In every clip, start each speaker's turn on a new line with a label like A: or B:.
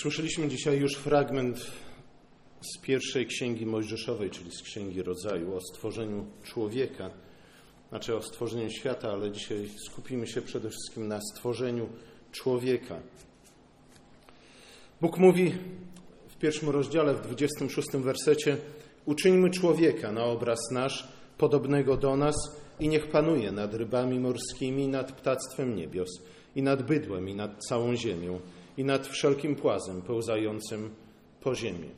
A: Słyszeliśmy dzisiaj już fragment z pierwszej księgi Mojżeszowej, czyli z księgi rodzaju, o stworzeniu człowieka, znaczy o stworzeniu świata, ale dzisiaj skupimy się przede wszystkim na stworzeniu człowieka. Bóg mówi w pierwszym rozdziale, w 26 wersecie: Uczyńmy człowieka na obraz nasz, podobnego do nas, i niech panuje nad rybami morskimi, nad ptactwem niebios, i nad bydłem, i nad całą ziemią i nad wszelkim płazem pełzającym po ziemi.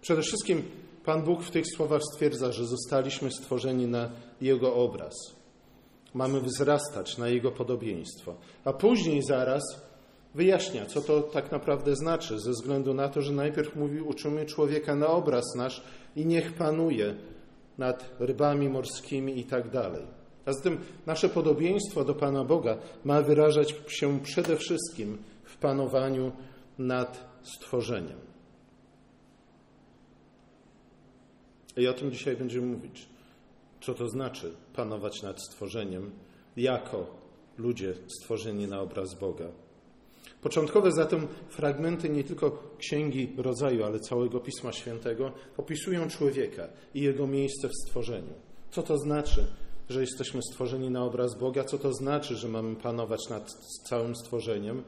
A: Przede wszystkim Pan Bóg w tych słowach stwierdza, że zostaliśmy stworzeni na Jego obraz. Mamy wzrastać na Jego podobieństwo. A później zaraz wyjaśnia, co to tak naprawdę znaczy, ze względu na to, że najpierw mówi, uczymy człowieka na obraz nasz i niech panuje nad rybami morskimi i tak dalej. A zatem nasze podobieństwo do Pana Boga ma wyrażać się przede wszystkim w panowaniu nad stworzeniem. I o tym dzisiaj będziemy mówić. Co to znaczy panować nad stworzeniem jako ludzie stworzeni na obraz Boga. Początkowe zatem fragmenty nie tylko Księgi Rodzaju, ale całego Pisma Świętego opisują człowieka i jego miejsce w stworzeniu. Co to znaczy że jesteśmy stworzeni na obraz Boga, co to znaczy, że mamy panować nad całym stworzeniem,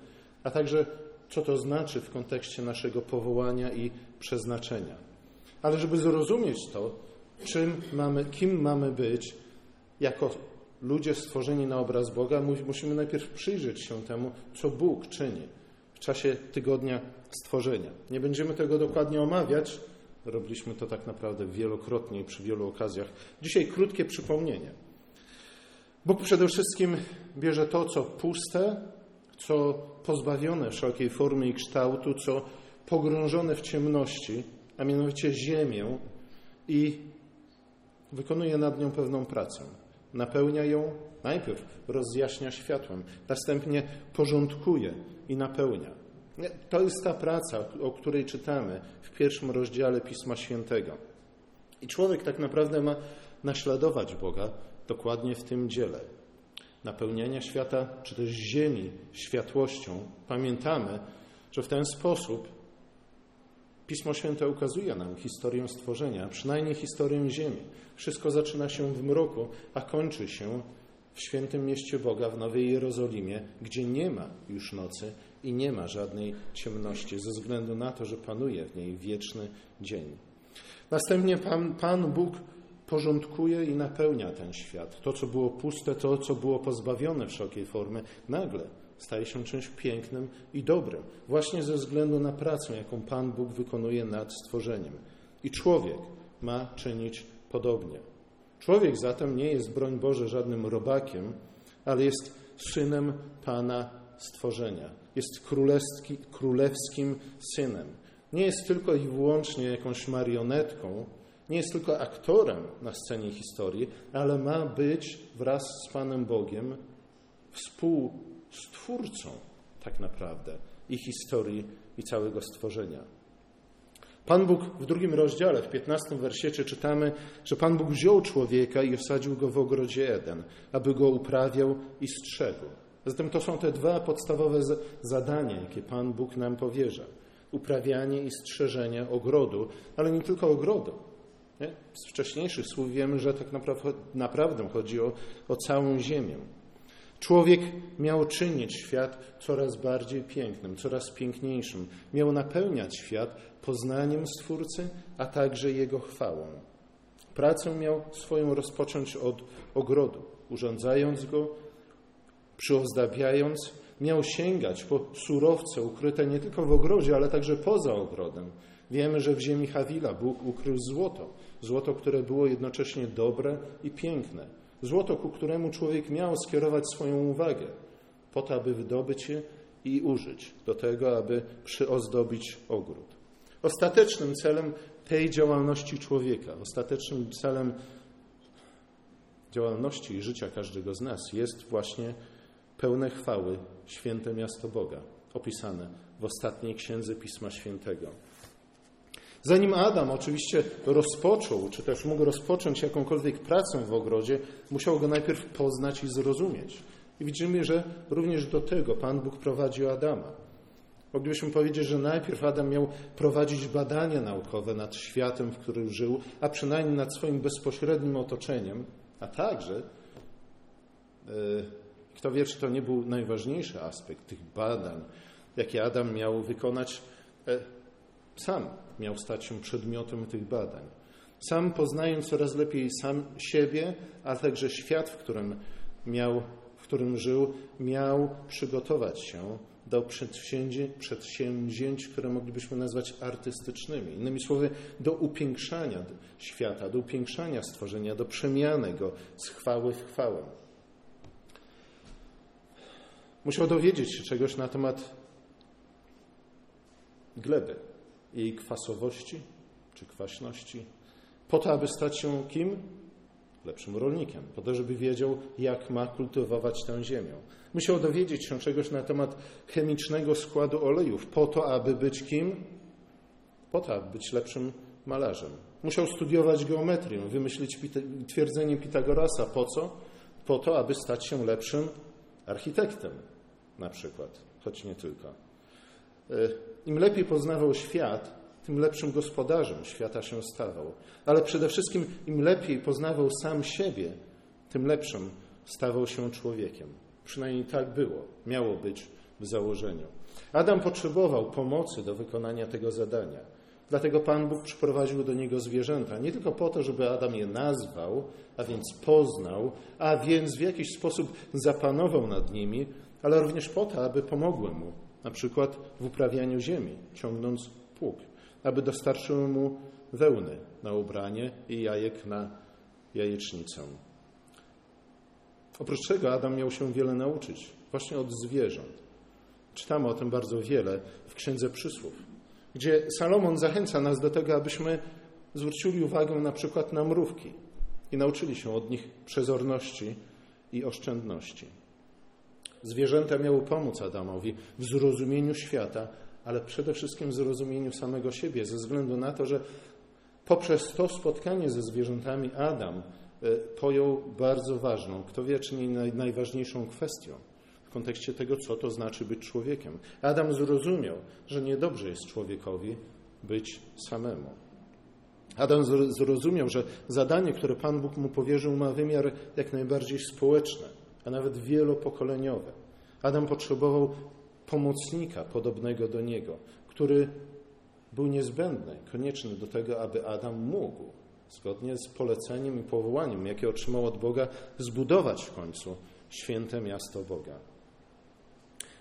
A: a także co to znaczy w kontekście naszego powołania i przeznaczenia. Ale żeby zrozumieć to, czym mamy, kim mamy być jako ludzie stworzeni na obraz Boga, musimy najpierw przyjrzeć się temu, co Bóg czyni w czasie tygodnia stworzenia. Nie będziemy tego dokładnie omawiać, robiliśmy to tak naprawdę wielokrotnie i przy wielu okazjach. Dzisiaj krótkie przypomnienie. Bóg przede wszystkim bierze to, co puste, co pozbawione wszelkiej formy i kształtu, co pogrążone w ciemności, a mianowicie ziemię i wykonuje nad nią pewną pracę. Napełnia ją, najpierw rozjaśnia światłem, następnie porządkuje i napełnia. To jest ta praca, o której czytamy w pierwszym rozdziale Pisma Świętego. I człowiek tak naprawdę ma naśladować Boga, dokładnie w tym dziele napełniania świata, czy też ziemi światłością, pamiętamy, że w ten sposób Pismo Święte ukazuje nam historię stworzenia, przynajmniej historię Ziemi. Wszystko zaczyna się w mroku, a kończy się w świętym mieście Boga, w Nowej Jerozolimie, gdzie nie ma już nocy i nie ma żadnej ciemności, ze względu na to, że panuje w niej wieczny dzień. Następnie Pan, Pan Bóg porządkuje i napełnia ten świat. To, co było puste, to, co było pozbawione wszelkiej formy, nagle staje się czymś pięknym i dobrym, właśnie ze względu na pracę, jaką Pan Bóg wykonuje nad stworzeniem. I człowiek ma czynić podobnie. Człowiek zatem nie jest, broń Boże, żadnym robakiem, ale jest synem Pana stworzenia. Jest królewskim synem. Nie jest tylko i wyłącznie jakąś marionetką, nie jest tylko aktorem na scenie historii, ale ma być wraz z Panem Bogiem współstwórcą tak naprawdę i historii i całego stworzenia. Pan Bóg w drugim rozdziale, w 15 wersiecie czytamy, że Pan Bóg wziął człowieka i osadził go w ogrodzie Eden, aby go uprawiał i strzegł. Zatem to są te dwa podstawowe zadania, jakie Pan Bóg nam powierza. Uprawianie i strzeżenie ogrodu, ale nie tylko ogrodu, nie? Z wcześniejszych słów wiemy, że tak naprawdę, chodzi o, o całą Ziemię. Człowiek miał czynić świat coraz bardziej pięknym, coraz piękniejszym. Miał napełniać świat poznaniem Stwórcy, a także Jego chwałą. Pracę miał swoją rozpocząć od ogrodu, urządzając go, przyozdabiając, miał sięgać po surowce ukryte nie tylko w ogrodzie, ale także poza ogrodem. Wiemy, że w ziemi Hawila Bóg ukrył złoto, Złoto, które było jednocześnie dobre i piękne. Złoto, ku któremu człowiek miał skierować swoją uwagę, po to, aby wydobyć je i użyć, do tego, aby przyozdobić ogród. Ostatecznym celem tej działalności człowieka, ostatecznym celem działalności i życia każdego z nas jest właśnie pełne chwały święte miasto Boga, opisane w ostatniej księdze Pisma Świętego. Zanim Adam oczywiście rozpoczął, czy też mógł rozpocząć jakąkolwiek pracę w ogrodzie, musiał go najpierw poznać i zrozumieć. I widzimy, że również do tego Pan Bóg prowadził Adama. Moglibyśmy powiedzieć, że najpierw Adam miał prowadzić badania naukowe nad światem, w którym żył, a przynajmniej nad swoim bezpośrednim otoczeniem, a także, e, kto wie, czy to nie był najważniejszy aspekt tych badań, jakie Adam miał wykonać, e, sam miał stać się przedmiotem tych badań. Sam poznając coraz lepiej sam siebie, a także świat, w którym miał, w którym żył, miał przygotować się do przedsięwzięć, przedsięwzięć, które moglibyśmy nazwać artystycznymi. Innymi słowy, do upiększania świata, do upiększania stworzenia, do przemiany go z chwały w chwałę. Musiał dowiedzieć się czegoś na temat gleby, jej kwasowości czy kwaśności, po to, aby stać się kim? Lepszym rolnikiem, po to, żeby wiedział, jak ma kultywować tę ziemię. Musiał dowiedzieć się czegoś na temat chemicznego składu olejów, po to, aby być kim? Po to, aby być lepszym malarzem. Musiał studiować geometrię, wymyślić twierdzenie Pitagorasa. Po co? Po to, aby stać się lepszym architektem, na przykład, choć nie tylko. E, Im lepiej poznawał świat, tym lepszym gospodarzem świata się stawał. Ale przede wszystkim, im lepiej poznawał sam siebie, tym lepszym stawał się człowiekiem. Przynajmniej tak było, miało być w założeniu. Adam potrzebował pomocy do wykonania tego zadania. Dlatego Pan Bóg przyprowadził do niego zwierzęta. Nie tylko po to, żeby Adam je nazwał, a więc poznał, a więc w jakiś sposób zapanował nad nimi, ale również po to, aby pomogły mu, na przykład w uprawianiu ziemi, ciągnąc pług aby dostarczyły mu wełny na ubranie i jajek na jajecznicę. Oprócz tego Adam miał się wiele nauczyć, właśnie od zwierząt. Czytamy o tym bardzo wiele w Księdze Przysłów, gdzie Salomon zachęca nas do tego, abyśmy zwrócili uwagę na przykład na mrówki i nauczyli się od nich przezorności i oszczędności. Zwierzęta miały pomóc Adamowi w zrozumieniu świata, ale przede wszystkim w zrozumieniu samego siebie, ze względu na to, że poprzez to spotkanie ze zwierzętami Adam e, pojął bardzo ważną, kto wie, czy nie najważniejszą kwestią w kontekście tego, co to znaczy być człowiekiem. Adam zrozumiał, że niedobrze jest człowiekowi być samemu. Adam zrozumiał, że zadanie, które Pan Bóg mu powierzył, ma wymiar jak najbardziej społeczny, a nawet wielopokoleniowy. Adam potrzebował pomocnika podobnego do niego, który był niezbędny, konieczny do tego, aby Adam mógł, zgodnie z poleceniem i powołaniem, jakie otrzymał od Boga, zbudować w końcu święte miasto Boga.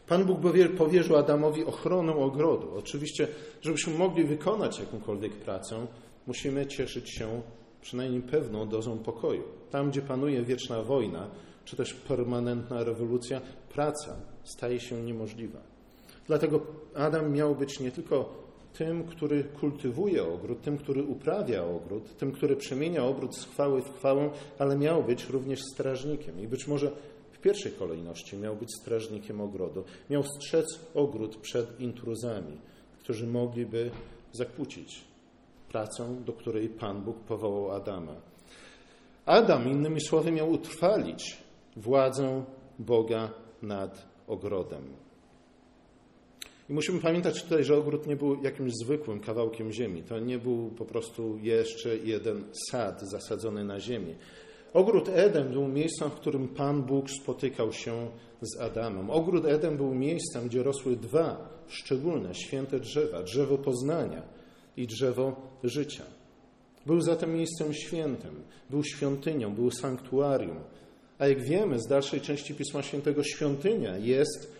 A: Pan Bóg powierzył Adamowi ochronę ogrodu. Oczywiście, żebyśmy mogli wykonać jakąkolwiek pracę, musimy cieszyć się przynajmniej pewną dozą pokoju. Tam, gdzie panuje wieczna wojna, czy też permanentna rewolucja, praca staje się niemożliwa. Dlatego Adam miał być nie tylko tym, który kultywuje ogród, tym, który uprawia ogród, tym, który przemienia ogród z chwały w chwałę, ale miał być również strażnikiem. I być może w pierwszej kolejności miał być strażnikiem ogrodu. Miał strzec ogród przed intruzami, którzy mogliby zakłócić pracę, do której Pan Bóg powołał Adama. Adam, innymi słowy, miał utrwalić władzę Boga nad ogrodem. I musimy pamiętać tutaj, że ogród nie był jakimś zwykłym kawałkiem ziemi. To nie był po prostu jeszcze jeden sad zasadzony na ziemi. Ogród Eden był miejscem, w którym Pan Bóg spotykał się z Adamem. Ogród Eden był miejscem, gdzie rosły dwa szczególne, święte drzewa: drzewo poznania i drzewo życia. Był zatem miejscem świętym, był świątynią, był sanktuarium, a jak wiemy z dalszej części Pisma Świętego, świątynia jest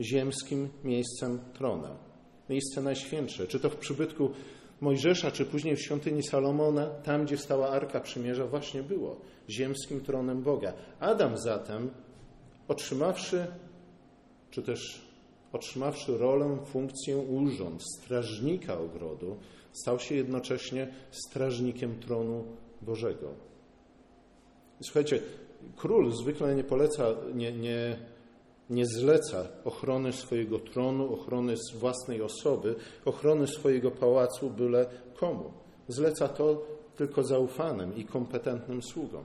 A: ziemskim miejscem trona. Miejsce najświętsze. Czy to w przybytku Mojżesza, czy później w świątyni Salomona, tam gdzie stała Arka Przymierza, właśnie było ziemskim tronem Boga. Adam zatem, otrzymawszy, czy też otrzymawszy rolę, funkcję, urząd strażnika ogrodu, stał się jednocześnie strażnikiem tronu Bożego. Słuchajcie, król zwykle nie poleca, nie, nie, nie zleca ochrony swojego tronu, ochrony własnej osoby, ochrony swojego pałacu byle komu. Zleca to tylko zaufanym i kompetentnym sługom.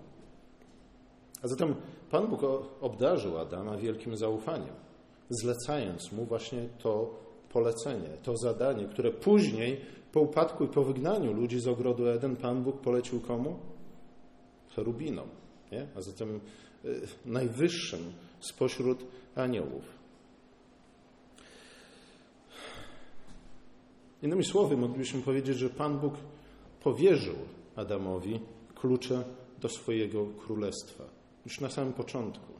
A: A zatem Pan Bóg obdarzył Adama wielkim zaufaniem, zlecając mu właśnie to polecenie, to zadanie, które później po upadku i po wygnaniu ludzi z ogrodu Eden Pan Bóg polecił komu? Cherubinom, nie? a zatem y, najwyższym spośród aniołów. Innymi słowy, moglibyśmy powiedzieć, że Pan Bóg powierzył Adamowi klucze do swojego królestwa. Już na samym początku.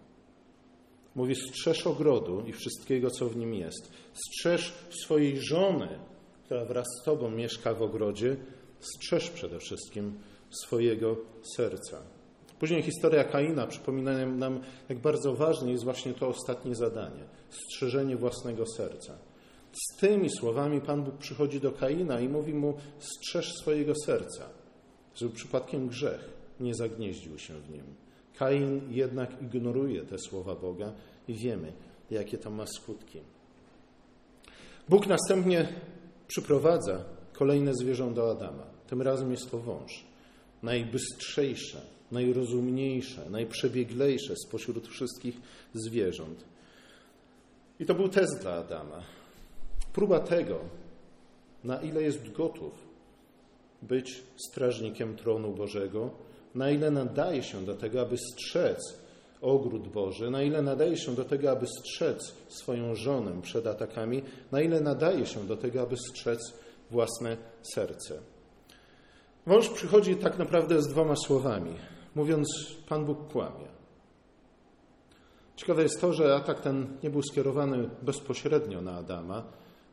A: Mówi: strzeż ogrodu i wszystkiego, co w nim jest. Strzeż swojej żony, która wraz z tobą mieszka w ogrodzie. Strzeż przede wszystkim swojego serca. Później historia Kaina przypomina nam, jak bardzo ważne jest właśnie to ostatnie zadanie strzeżenie własnego serca. Z tymi słowami Pan Bóg przychodzi do Kaina i mówi mu: strzeż swojego serca, żeby przypadkiem grzech nie zagnieździł się w nim. Kain jednak ignoruje te słowa Boga i wiemy, jakie to ma skutki. Bóg następnie przyprowadza kolejne zwierzę do Adama. Tym razem jest to wąż. Najbystrzejsze, najrozumniejsze, najprzebieglejsze spośród wszystkich zwierząt. I to był test dla Adama. Próba tego, na ile jest gotów być strażnikiem tronu Bożego, na ile nadaje się do tego, aby strzec ogród Boży, na ile nadaje się do tego, aby strzec swoją żonę przed atakami, na ile nadaje się do tego, aby strzec własne serce. Wąż przychodzi tak naprawdę z dwoma słowami, mówiąc: Pan Bóg kłamie. Ciekawe jest to, że atak ten nie był skierowany bezpośrednio na Adama.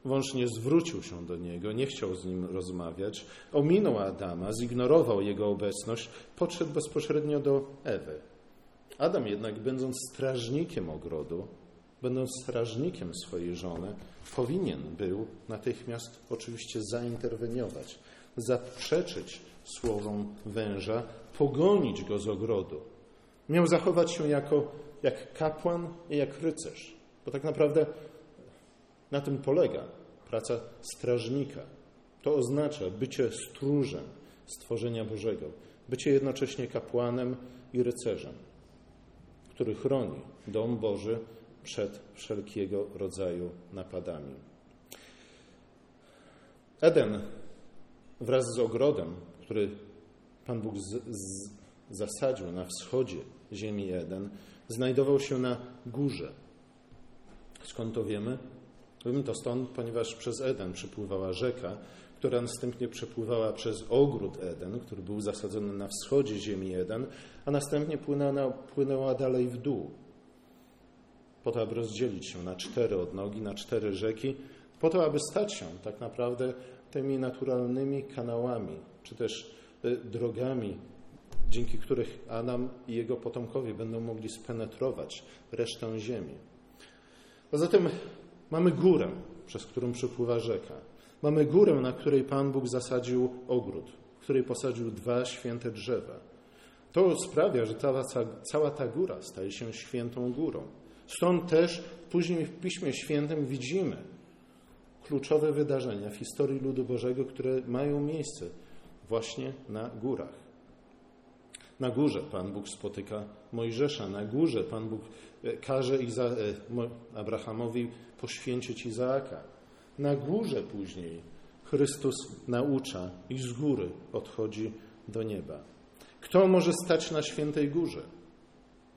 A: Wąż nie zwrócił się do niego, nie chciał z nim rozmawiać, ominął Adama, zignorował jego obecność, podszedł bezpośrednio do Ewy. Adam jednak, będąc strażnikiem ogrodu, będąc strażnikiem swojej żony, powinien był natychmiast oczywiście zainterweniować, zaprzeczyć słowom węża, pogonić go z ogrodu. Miał zachować się jako jak kapłan i jak rycerz, bo tak naprawdę na tym polega praca strażnika. To oznacza bycie stróżem stworzenia Bożego, bycie jednocześnie kapłanem i rycerzem który chroni dom Boży przed wszelkiego rodzaju napadami. Eden wraz z ogrodem, który Pan Bóg z, z, zasadził na wschodzie ziemi Eden, znajdował się na górze. Skąd to wiemy? Wiemy to stąd, ponieważ przez Eden przypływała rzeka, która następnie przepływała przez ogród Eden, który był zasadzony na wschodzie ziemi Eden, a następnie płynęła, płynęła dalej w dół, po to, aby rozdzielić się na cztery odnogi, na cztery rzeki, po to, aby stać się tak naprawdę tymi naturalnymi kanałami, czy też y, drogami, dzięki których Adam i jego potomkowie będą mogli spenetrować resztę ziemi. Poza tym mamy górę, przez którą przepływa rzeka. Mamy górę, na której Pan Bóg zasadził ogród, w której posadził dwa święte drzewa. To sprawia, że cała, cała ta góra staje się świętą górą. Stąd też później w Piśmie Świętym widzimy kluczowe wydarzenia w historii ludu Bożego, które mają miejsce właśnie na górach. Na górze Pan Bóg spotyka Mojżesza, na górze Pan Bóg e, każe Iza e, Abrahamowi poświęcić Izaaka. Na górze później Chrystus naucza i z góry odchodzi do nieba. Kto może stać na świętej górze?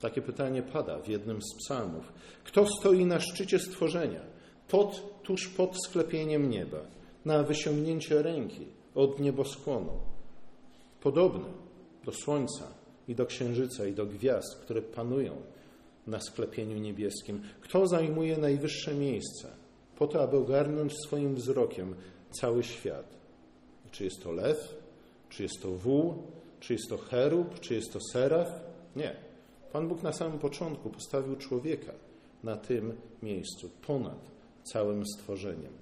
A: Takie pytanie pada w jednym z psalmów. Kto stoi na szczycie stworzenia, pod, tuż pod sklepieniem nieba, na wyciągnięcie ręki od nieboskłonu? Podobny do słońca i do księżyca i do gwiazd, które panują na sklepieniu niebieskim. Kto zajmuje najwyższe miejsce? po to, aby ogarnąć swoim wzrokiem cały świat. Czy jest to lew, czy jest to wół, czy jest to cherub, czy jest to seraf? Nie. Pan Bóg na samym początku postawił człowieka na tym miejscu, ponad całym stworzeniem.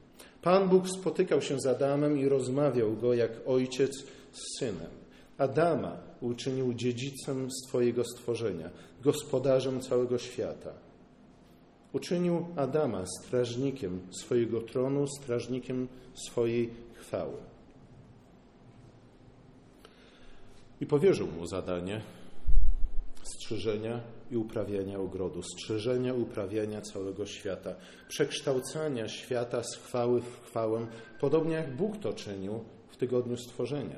A: Pan Bóg spotykał się z Adamem i rozmawiał go jak ojciec z synem. Adama uczynił dziedzicem swojego stworzenia, gospodarzem całego świata. Uczynił Adama strażnikiem swojego tronu, strażnikiem swojej chwały. I powierzył mu zadanie strzeżenia i uprawiania ogrodu, strzeżenia uprawiania całego świata, przekształcania świata z chwały w chwałę, podobnie jak Bóg to czynił w tygodniu stworzenia.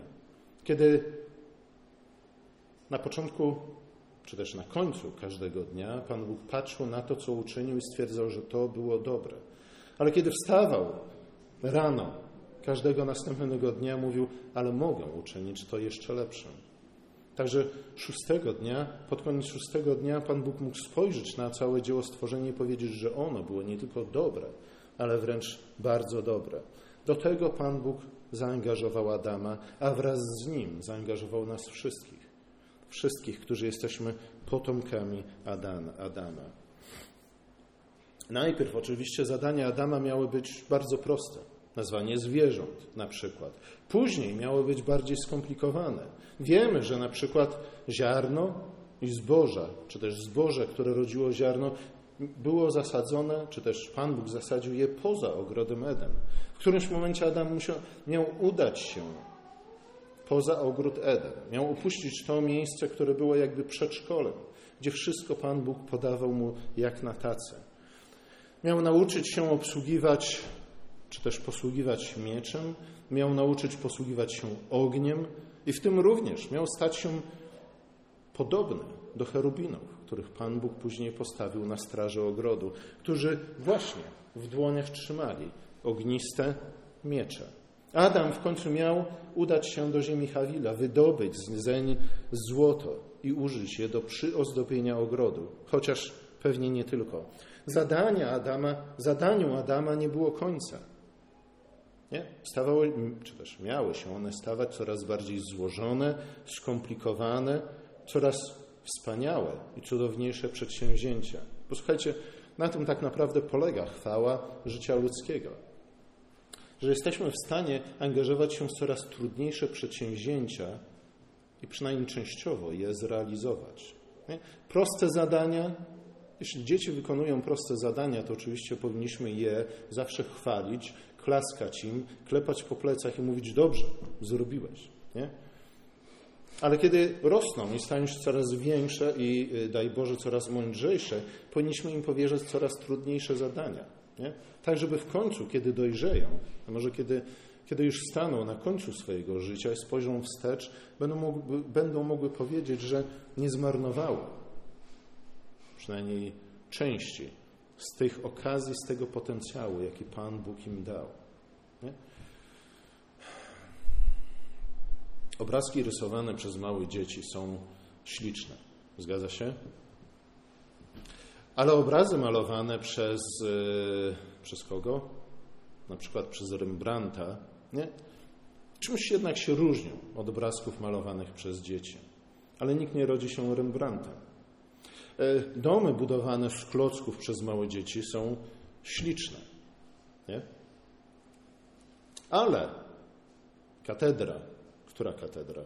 A: Kiedy na początku, czy też na końcu każdego dnia, Pan Bóg patrzył na to, co uczynił i stwierdzał, że to było dobre. Ale kiedy wstawał rano każdego następnego dnia, mówił, ale mogę uczynić to jeszcze lepsze. Także szóstego dnia, pod koniec szóstego dnia Pan Bóg mógł spojrzeć na całe dzieło stworzenia i powiedzieć, że ono było nie tylko dobre, ale wręcz bardzo dobre. Do tego Pan Bóg zaangażował Adama, a wraz z nim zaangażował nas wszystkich. Wszystkich, którzy jesteśmy potomkami Adama. Najpierw oczywiście zadania Adama miały być bardzo proste. Nazwanie zwierząt na przykład. Później miało być bardziej skomplikowane. Wiemy, że na przykład ziarno i zboża, czy też zboże, które rodziło ziarno, było zasadzone, czy też Pan Bóg zasadził je poza ogrodem Eden. W którymś momencie Adam musiał, miał udać się poza ogród Eden. Miał opuścić to miejsce, które było jakby przedszkolem, gdzie wszystko Pan Bóg podawał mu jak na tacę. Miał nauczyć się obsługiwać, czy też posługiwać mieczem, miał nauczyć posługiwać się ogniem i w tym również miał stać się podobny do cherubinów, których Pan Bóg później postawił na straży ogrodu, którzy właśnie w dłoniach trzymali ogniste miecze. Adam w końcu miał udać się do ziemi Hawila, wydobyć z zeń złoto i użyć je do przyozdobienia ogrodu, chociaż pewnie nie tylko. Zadania Adama, zadaniu Adama nie było końca. Nie? Stawały, czy też miały się one stawać coraz bardziej złożone, skomplikowane, coraz wspaniałe i cudowniejsze przedsięwzięcia. Posłuchajcie, na tym tak naprawdę polega chwała życia ludzkiego. Że jesteśmy w stanie angażować się w coraz trudniejsze przedsięwzięcia i przynajmniej częściowo je zrealizować. Nie? Proste zadania, jeśli dzieci wykonują proste zadania, to oczywiście powinniśmy je zawsze chwalić, klaskać im, klepać po plecach i mówić: Dobrze, zrobiłeś. Nie? Ale kiedy rosną i stają się coraz większe i, y, daj Boże, coraz mądrzejsze, powinniśmy im powierzać coraz trudniejsze zadania. Nie? Tak, żeby w końcu, kiedy dojrzeją, a może kiedy, kiedy już staną na końcu swojego życia i spojrzą wstecz, będą mogły, będą mogły powiedzieć, że nie zmarnowały przynajmniej części z tych okazji, z tego potencjału, jaki Pan Bóg im dał. Nie? Obrazki rysowane przez małe dzieci są śliczne. Zgadza się? Ale obrazy malowane przez, yy, przez kogo? Na przykład przez Rembrandta, nie? czymś jednak się różnią od obrazków malowanych przez dzieci. Ale nikt nie rodzi się Rembrandtem. E, domy budowane z klocków przez małe dzieci są śliczne. Nie? Ale katedra, która katedra?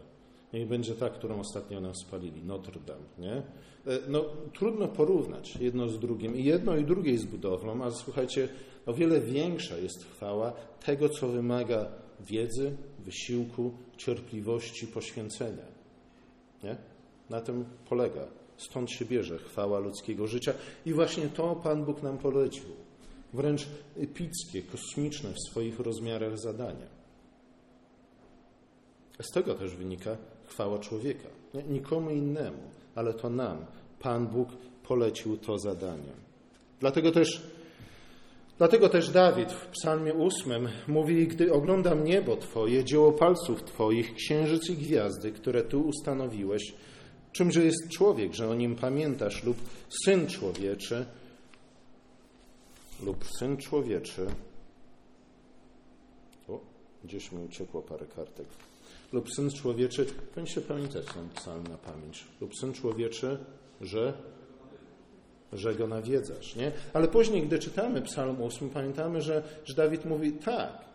A: Niech będzie ta, którą ostatnio nam spalili, Notre Dame. Nie? E, no, trudno porównać jedno z drugim. I jedno i drugie z budowlą, ale słuchajcie, o wiele większa jest chwała tego, co wymaga wiedzy, wysiłku, cierpliwości, poświęcenia. Nie? Na tym polega Stąd się bierze chwała ludzkiego życia. I właśnie to Pan Bóg nam polecił. Wręcz epickie, kosmiczne w swoich rozmiarach zadania. Z tego też wynika chwała człowieka. Nie? Nikomu innemu, ale to nam. Pan Bóg polecił to zadanie. Dlatego też, dlatego też Dawid w Psalmie ósmym mówi: Gdy oglądam niebo Twoje, dzieło palców Twoich, księżyc i gwiazdy, które Tu ustanowiłeś, Czymże jest człowiek, że o nim pamiętasz, lub syn człowieczy, lub syn człowieczy. O, gdzieś mi uciekło parę kartek. Lub syn człowieczy, powinniście pamiętać ten psalm na pamięć. Lub syn człowieczy, że że go nawiedzasz, nie? Ale później, gdy czytamy Psalm 8, pamiętamy, że, że Dawid mówi tak,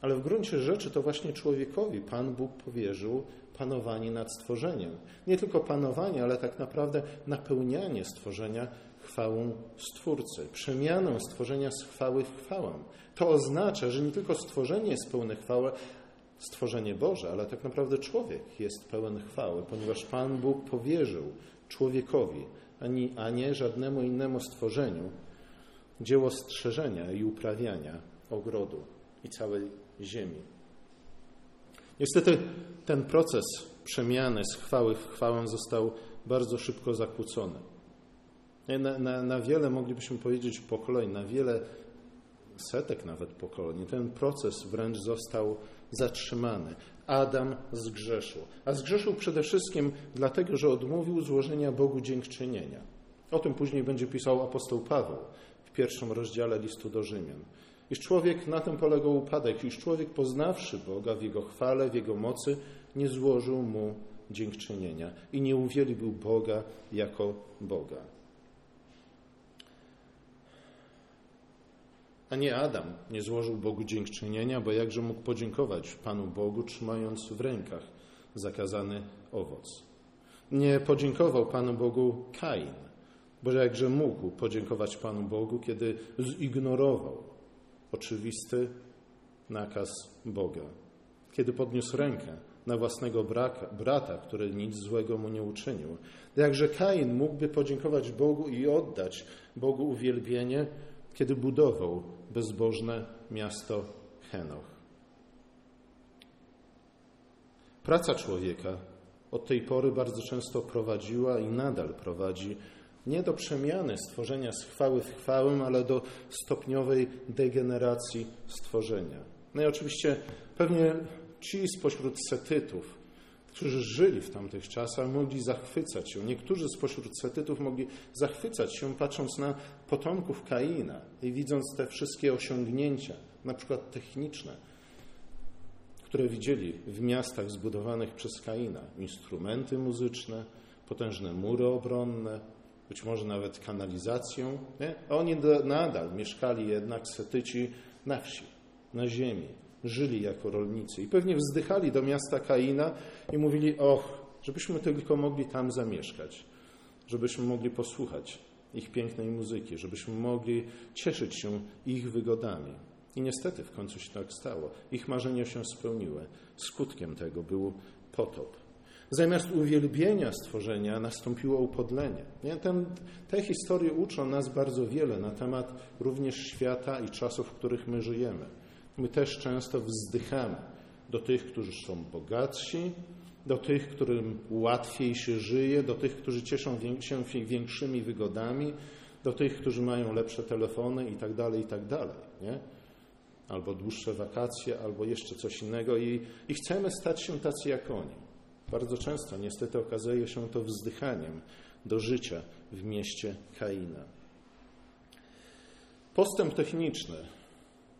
A: ale w gruncie rzeczy to właśnie człowiekowi Pan Bóg powierzył panowanie nad stworzeniem. Nie tylko panowanie, ale tak naprawdę napełnianie stworzenia chwałą Stwórcy, przemianą stworzenia z chwały w chwałę. To oznacza, że nie tylko stworzenie jest pełne chwały, stworzenie Boże, ale tak naprawdę człowiek jest pełen chwały, ponieważ Pan Bóg powierzył człowiekowi, ani, a nie żadnemu innemu stworzeniu, dzieło strzeżenia i uprawiania ogrodu i całej ziemi. Niestety ten proces przemiany z chwały w chwałę został bardzo szybko zakłócony. Na, na, na wiele, moglibyśmy powiedzieć, pokoleń, na wiele setek nawet pokoleń, ten proces wręcz został zatrzymany. Adam zgrzeszył. A zgrzeszył przede wszystkim dlatego, że odmówił złożenia Bogu dziękczynienia. O tym później będzie pisał apostoł Paweł w pierwszym rozdziale listu do Rzymian. Iż człowiek, na tym polegał upadek, iż człowiek poznawszy Boga w Jego chwale, w Jego mocy, nie złożył Mu dziękczynienia i nie uwielbił Boga jako Boga. A nie Adam nie złożył Bogu dziękczynienia, bo jakże mógł podziękować Panu Bogu, trzymając w rękach zakazany owoc. Nie podziękował Panu Bogu Kain, bo jakże mógł podziękować Panu Bogu, kiedy zignorował oczywisty nakaz Boga, kiedy podniósł rękę na własnego braka, brata, który nic złego mu nie uczynił. Jakże Kain mógłby podziękować Bogu i oddać Bogu uwielbienie, kiedy budował bezbożne miasto Henoch. Praca człowieka od tej pory bardzo często prowadziła i nadal prowadzi nie do przemiany stworzenia z chwały w chwałę, ale do stopniowej degeneracji stworzenia. No i oczywiście pewnie ci spośród setytów, którzy żyli w tamtych czasach, mogli zachwycać się. Niektórzy spośród setytów mogli zachwycać się, patrząc na potomków Kaina i widząc te wszystkie osiągnięcia, na przykład techniczne, które widzieli w miastach zbudowanych przez Kaina. Instrumenty muzyczne, potężne mury obronne, być może nawet kanalizacją. Nie? Oni nadal mieszkali jednak setyci na wsi, na ziemi, żyli jako rolnicy i pewnie wzdychali do miasta Kaina i mówili: Och, żebyśmy tylko mogli tam zamieszkać, żebyśmy mogli posłuchać ich pięknej muzyki, żebyśmy mogli cieszyć się ich wygodami. I niestety w końcu się tak stało. Ich marzenia się spełniły. Skutkiem tego był potop. Zamiast uwielbienia stworzenia nastąpiło upodlenie. Ten, te historie uczą nas bardzo wiele na temat również świata i czasów, w których my żyjemy. My też często wzdychamy do tych, którzy są bogatsi, do tych, którym łatwiej się żyje, do tych, którzy cieszą się większymi wygodami, do tych, którzy mają lepsze telefony i tak dalej, i tak. Nie? Albo dłuższe wakacje, albo jeszcze coś innego i, i chcemy stać się tacy jak oni. Bardzo często niestety okazuje się to wzdychaniem do życia w mieście Kaina. Postęp techniczny,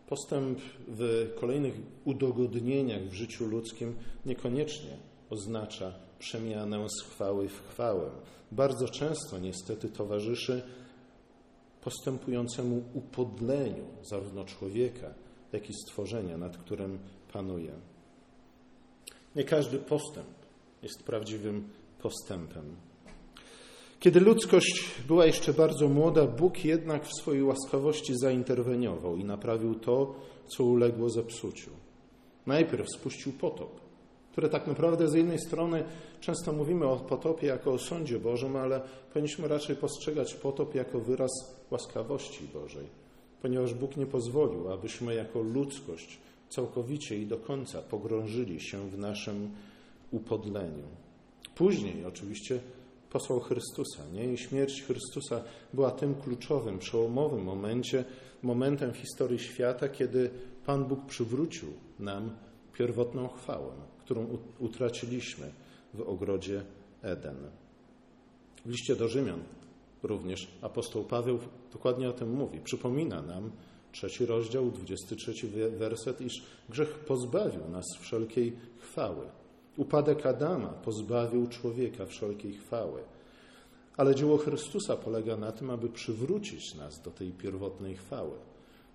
A: postęp w kolejnych udogodnieniach w życiu ludzkim niekoniecznie oznacza przemianę z chwały w chwałę. Bardzo często niestety towarzyszy postępującemu upodleniu zarówno człowieka, jak i stworzenia, nad którym panuje. Nie każdy postęp jest prawdziwym postępem. Kiedy ludzkość była jeszcze bardzo młoda, Bóg jednak w swojej łaskawości zainterweniował i naprawił to, co uległo zepsuciu. Najpierw spuścił potop, które tak naprawdę z jednej strony często mówimy o potopie jako o sądzie Bożym, ale powinniśmy raczej postrzegać potop jako wyraz łaskawości Bożej, ponieważ Bóg nie pozwolił, abyśmy jako ludzkość całkowicie i do końca pogrążyli się w naszym upodleniu. Później oczywiście posłał Chrystusa, nie? I śmierć Chrystusa była tym kluczowym, przełomowym momencie, momentem w historii świata, kiedy Pan Bóg przywrócił nam pierwotną chwałę, którą utraciliśmy w ogrodzie Eden. W liście do Rzymian również apostoł Paweł dokładnie o tym mówi. Przypomina nam, trzeci rozdział, 23 werset, iż grzech pozbawił nas wszelkiej chwały. Upadek Adama pozbawił człowieka wszelkiej chwały. Ale dzieło Chrystusa polega na tym, aby przywrócić nas do tej pierwotnej chwały.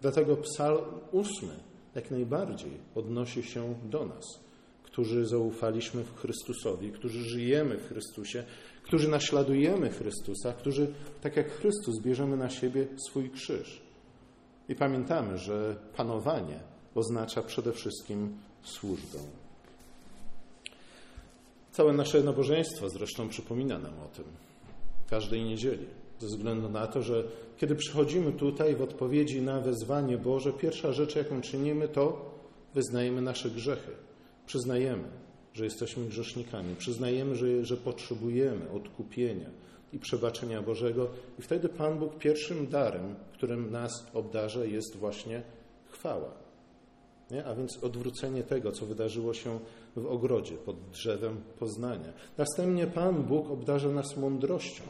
A: Dlatego psalm ósmy jak najbardziej odnosi się do nas, którzy zaufaliśmy w Chrystusowi, którzy żyjemy w Chrystusie, którzy naśladujemy Chrystusa, którzy, tak jak Chrystus, bierzemy na siebie swój krzyż. I pamiętamy, że panowanie oznacza przede wszystkim służbę. Całe nasze nabożeństwo zresztą przypomina nam o tym. każdej niedzieli. Ze względu na to, że kiedy przychodzimy tutaj w odpowiedzi na wezwanie Boże, pierwsza rzecz, jaką czynimy, to wyznajemy nasze grzechy. Przyznajemy, że jesteśmy grzesznikami. Przyznajemy, że, że potrzebujemy odkupienia i przebaczenia Bożego. I wtedy Pan Bóg pierwszym darem, którym nas obdarza, jest właśnie chwała. Nie? A więc odwrócenie tego, co wydarzyło się w ogrodzie pod drzewem poznania. Następnie Pan Bóg obdarza nas mądrością,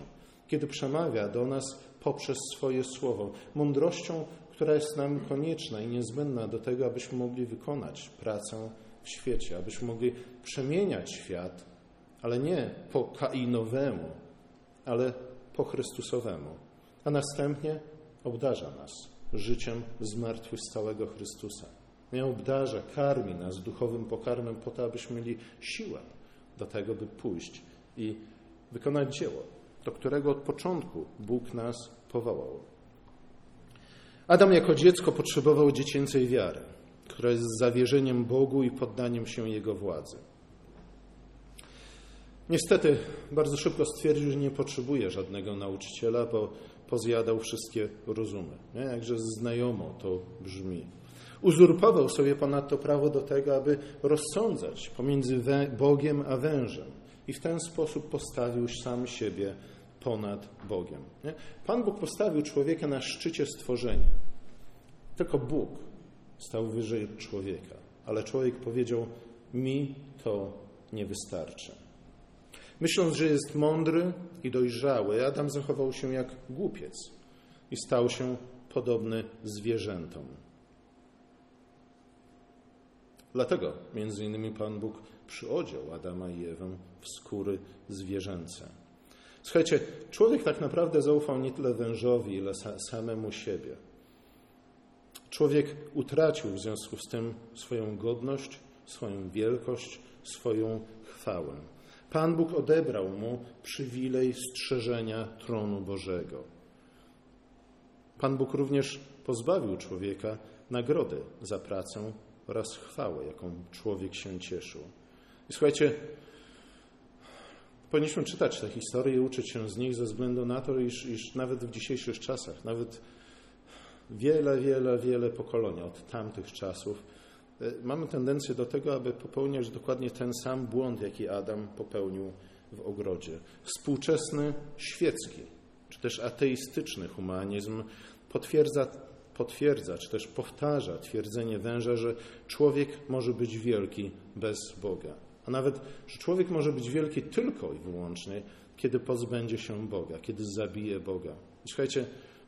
A: kiedy przemawia do nas poprzez swoje słowo. Mądrością, która jest nam konieczna i niezbędna do tego, abyśmy mogli wykonać pracę w świecie, abyśmy mogli przemieniać świat, ale nie po kainowemu, ale po Chrystusowemu. A następnie obdarza nas życiem zmartwychwstałego Chrystusa. Nie obdarza, karmi nas duchowym pokarmem po to, abyśmy mieli siłę do tego, by pójść i wykonać dzieło, do którego od początku Bóg nas powołał. Adam jako dziecko potrzebował dziecięcej wiary, która jest zawierzeniem Bogu i poddaniem się Jego władzy. Niestety bardzo szybko stwierdził, że nie potrzebuje żadnego nauczyciela, bo pozjadał wszystkie rozumy. Nie? Jakże znajomo to brzmi. Uzurpował sobie ponadto prawo do tego, aby rozsądzać pomiędzy Bogiem a wężem i w ten sposób postawił sam siebie ponad Bogiem. Nie? Pan Bóg postawił człowieka na szczycie stworzenia. Tylko Bóg stał wyżej człowieka, ale człowiek powiedział: Mi to nie wystarczy. Myśląc, że jest mądry i dojrzały, Adam zachował się jak głupiec i stał się podobny zwierzętom. Dlatego między innymi Pan Bóg przyodział Adama i Ewę w skóry zwierzęce. Słuchajcie, człowiek tak naprawdę zaufał nie tyle wężowi, ile samemu siebie. Człowiek utracił w związku z tym swoją godność, swoją wielkość, swoją chwałę. Pan Bóg odebrał mu przywilej strzeżenia tronu Bożego. Pan Bóg również pozbawił człowieka nagrody za pracę oraz chwałę, jaką człowiek się cieszył. I słuchajcie, powinniśmy czytać te historie i uczyć się z nich ze względu na to, iż, iż nawet w dzisiejszych czasach, nawet wiele, wiele, wiele pokolenia od tamtych czasów, e, mamy tendencję do tego, aby popełniać dokładnie ten sam błąd, jaki Adam popełnił w ogrodzie. Współczesny świecki, czy też ateistyczny humanizm potwierdza potwierdza, czy też powtarza twierdzenie węża, że człowiek może być wielki bez Boga. A nawet, że człowiek może być wielki tylko i wyłącznie, kiedy pozbędzie się Boga, kiedy zabije Boga. Słuchajcie,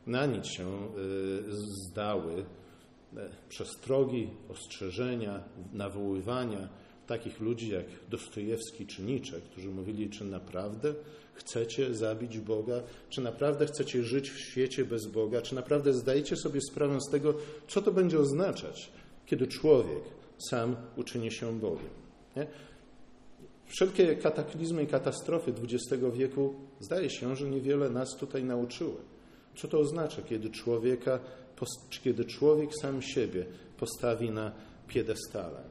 A: na nic się y, zdały y, przestrogi, ostrzeżenia, nawoływania takich ludzi jak Dostojewski czy Nicze, którzy mówili, czy naprawdę chcecie zabić Boga, czy naprawdę chcecie żyć w świecie bez Boga, czy naprawdę zdajecie sobie sprawę z tego, co to będzie oznaczać, kiedy człowiek sam uczyni się Bogiem. Nie? Wszelkie kataklizmy i katastrofy XX wieku zdaje się, że niewiele nas tutaj nauczyły. Co to oznacza, kiedy, człowieka, kiedy człowiek sam siebie postawi na piedestale?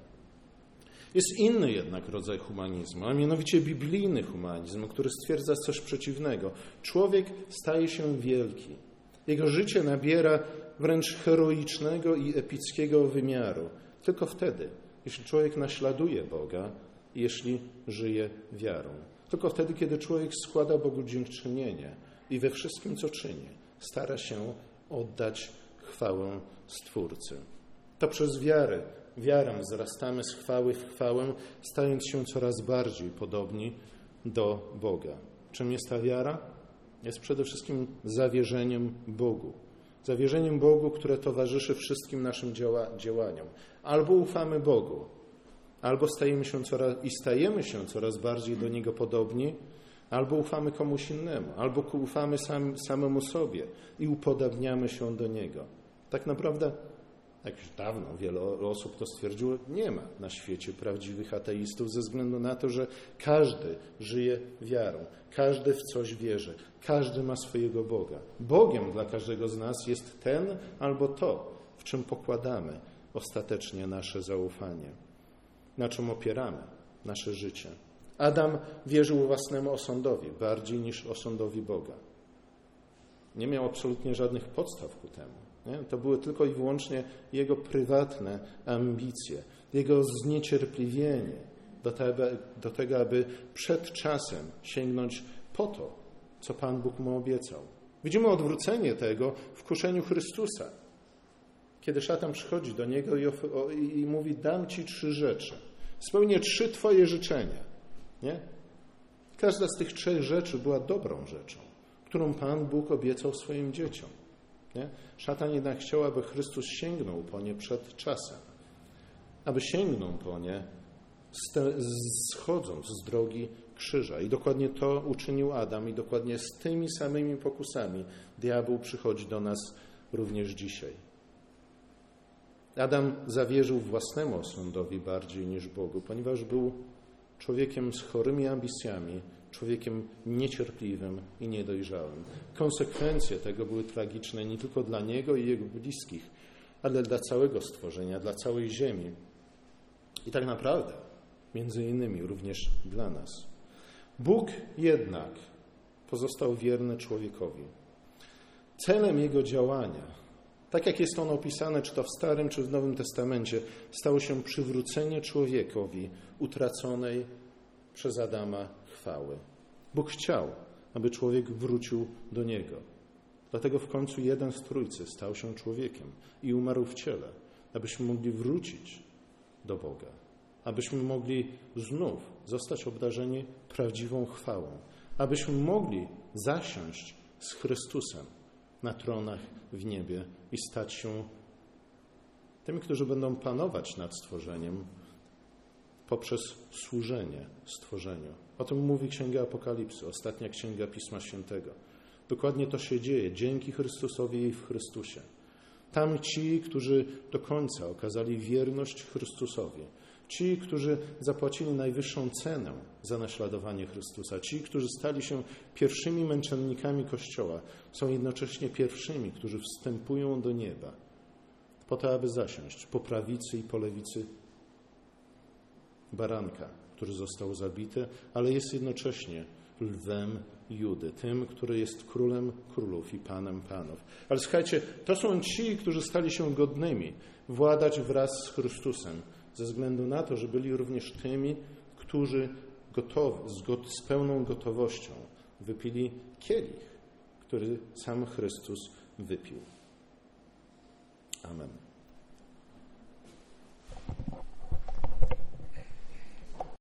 A: Jest inny jednak rodzaj humanizmu, a mianowicie biblijny humanizm, który stwierdza coś przeciwnego. Człowiek staje się wielki. Jego życie nabiera wręcz heroicznego i epickiego wymiaru. Tylko wtedy, jeśli człowiek naśladuje Boga, jeśli żyje wiarą. Tylko wtedy, kiedy człowiek składa Bogu dziękczynienie i we wszystkim, co czyni, stara się oddać chwałę Stwórcy. To przez wiarę wiarą wzrastamy z chwały w chwałę, stając się coraz bardziej podobni do Boga. Czym jest ta wiara? Jest przede wszystkim zawierzeniem Bogu. Zawierzeniem Bogu, które towarzyszy wszystkim naszym działa, działaniom. Albo ufamy Bogu, albo stajemy się coraz, i stajemy się coraz bardziej do Niego podobni, albo ufamy komuś innemu, albo ufamy sam, samemu sobie i upodabniamy się do Niego. Tak naprawdę jak już dawno wiele osób to stwierdziło, nie ma na świecie prawdziwych ateistów ze względu na to, że każdy żyje wiarą, każdy w coś wierzy, każdy ma swojego Boga. Bogiem dla każdego z nas jest ten albo to, w czym pokładamy ostatecznie nasze zaufanie, na czym opieramy nasze życie. Adam wierzył własnemu osądowi bardziej niż osądowi Boga. Nie miał absolutnie żadnych podstaw ku temu. Nie? To były tylko i wyłącznie jego prywatne ambicje, jego zniecierpliwienie do tego, do tego, aby przed czasem sięgnąć po to, co Pan Bóg mu obiecał. Widzimy odwrócenie tego w kuszeniu Chrystusa. Kiedy szatan przychodzi do niego i, i, mówi: Dam ci trzy rzeczy. Spełnię trzy Twoje życzenia. Nie? Każda z tych trzech rzeczy była dobrą rzeczą, którą Pan Bóg obiecał swoim dzieciom. Nie? Szatan jednak chciał, aby Chrystus sięgnął po nie przed czasem. Aby sięgnął po nie schodząc z drogi krzyża. I dokładnie to uczynił Adam, i dokładnie z tymi samymi pokusami diabeł przychodzi do nas również dzisiaj. Adam zawierzył własnemu osądowi bardziej niż Bogu, ponieważ był człowiekiem z chorymi ambicjami, człowiekiem niecierpliwym i niedojrzałym. Konsekwencje tego były tragiczne nie tylko dla niego i jego bliskich, ale dla całego stworzenia, dla całej ziemi. I tak naprawdę, między innymi, również dla nas. Bóg jednak pozostał wierny człowiekowi. Celem jego działania, tak jak jest ono opisane, czy to w Starym, czy w Nowym Testamencie, stało się przywrócenie człowiekowi utraconej przez Adama chwały. Bóg chciał, aby człowiek wrócił do Niego. Dlatego w końcu jeden z Trójcy stał się człowiekiem i umarł w ciele, abyśmy mogli wrócić do Boga, abyśmy mogli znów zostać obdarzeni prawdziwą chwałą, abyśmy mogli zasiąść z Chrystusem na tronach w niebie i stać się tymi, którzy będą panować nad stworzeniem poprzez służenie stworzeniu. O tym mówi Księga Apokalipsy, ostatnia Księga Pisma Świętego. Dokładnie to się dzieje dzięki Chrystusowi i w Chrystusie. Tam ci, którzy do końca okazali wierność Chrystusowi, ci, którzy zapłacili najwyższą cenę za naśladowanie Chrystusa, ci, którzy stali się pierwszymi męczennikami Kościoła, są jednocześnie pierwszymi, którzy wstępują do nieba, po to, aby zasiąść po prawicy i po lewicy baranka, który został zabity, ale jest jednocześnie lwem Judy, tym, który jest królem królów i panem panów. Ale słuchajcie, to są ci, którzy stali się godnymi władać wraz z Chrystusem, ze względu na to, że byli również tymi, którzy gotowi, z, z pełną gotowością wypili kielich, który sam Chrystus wypił. Amen.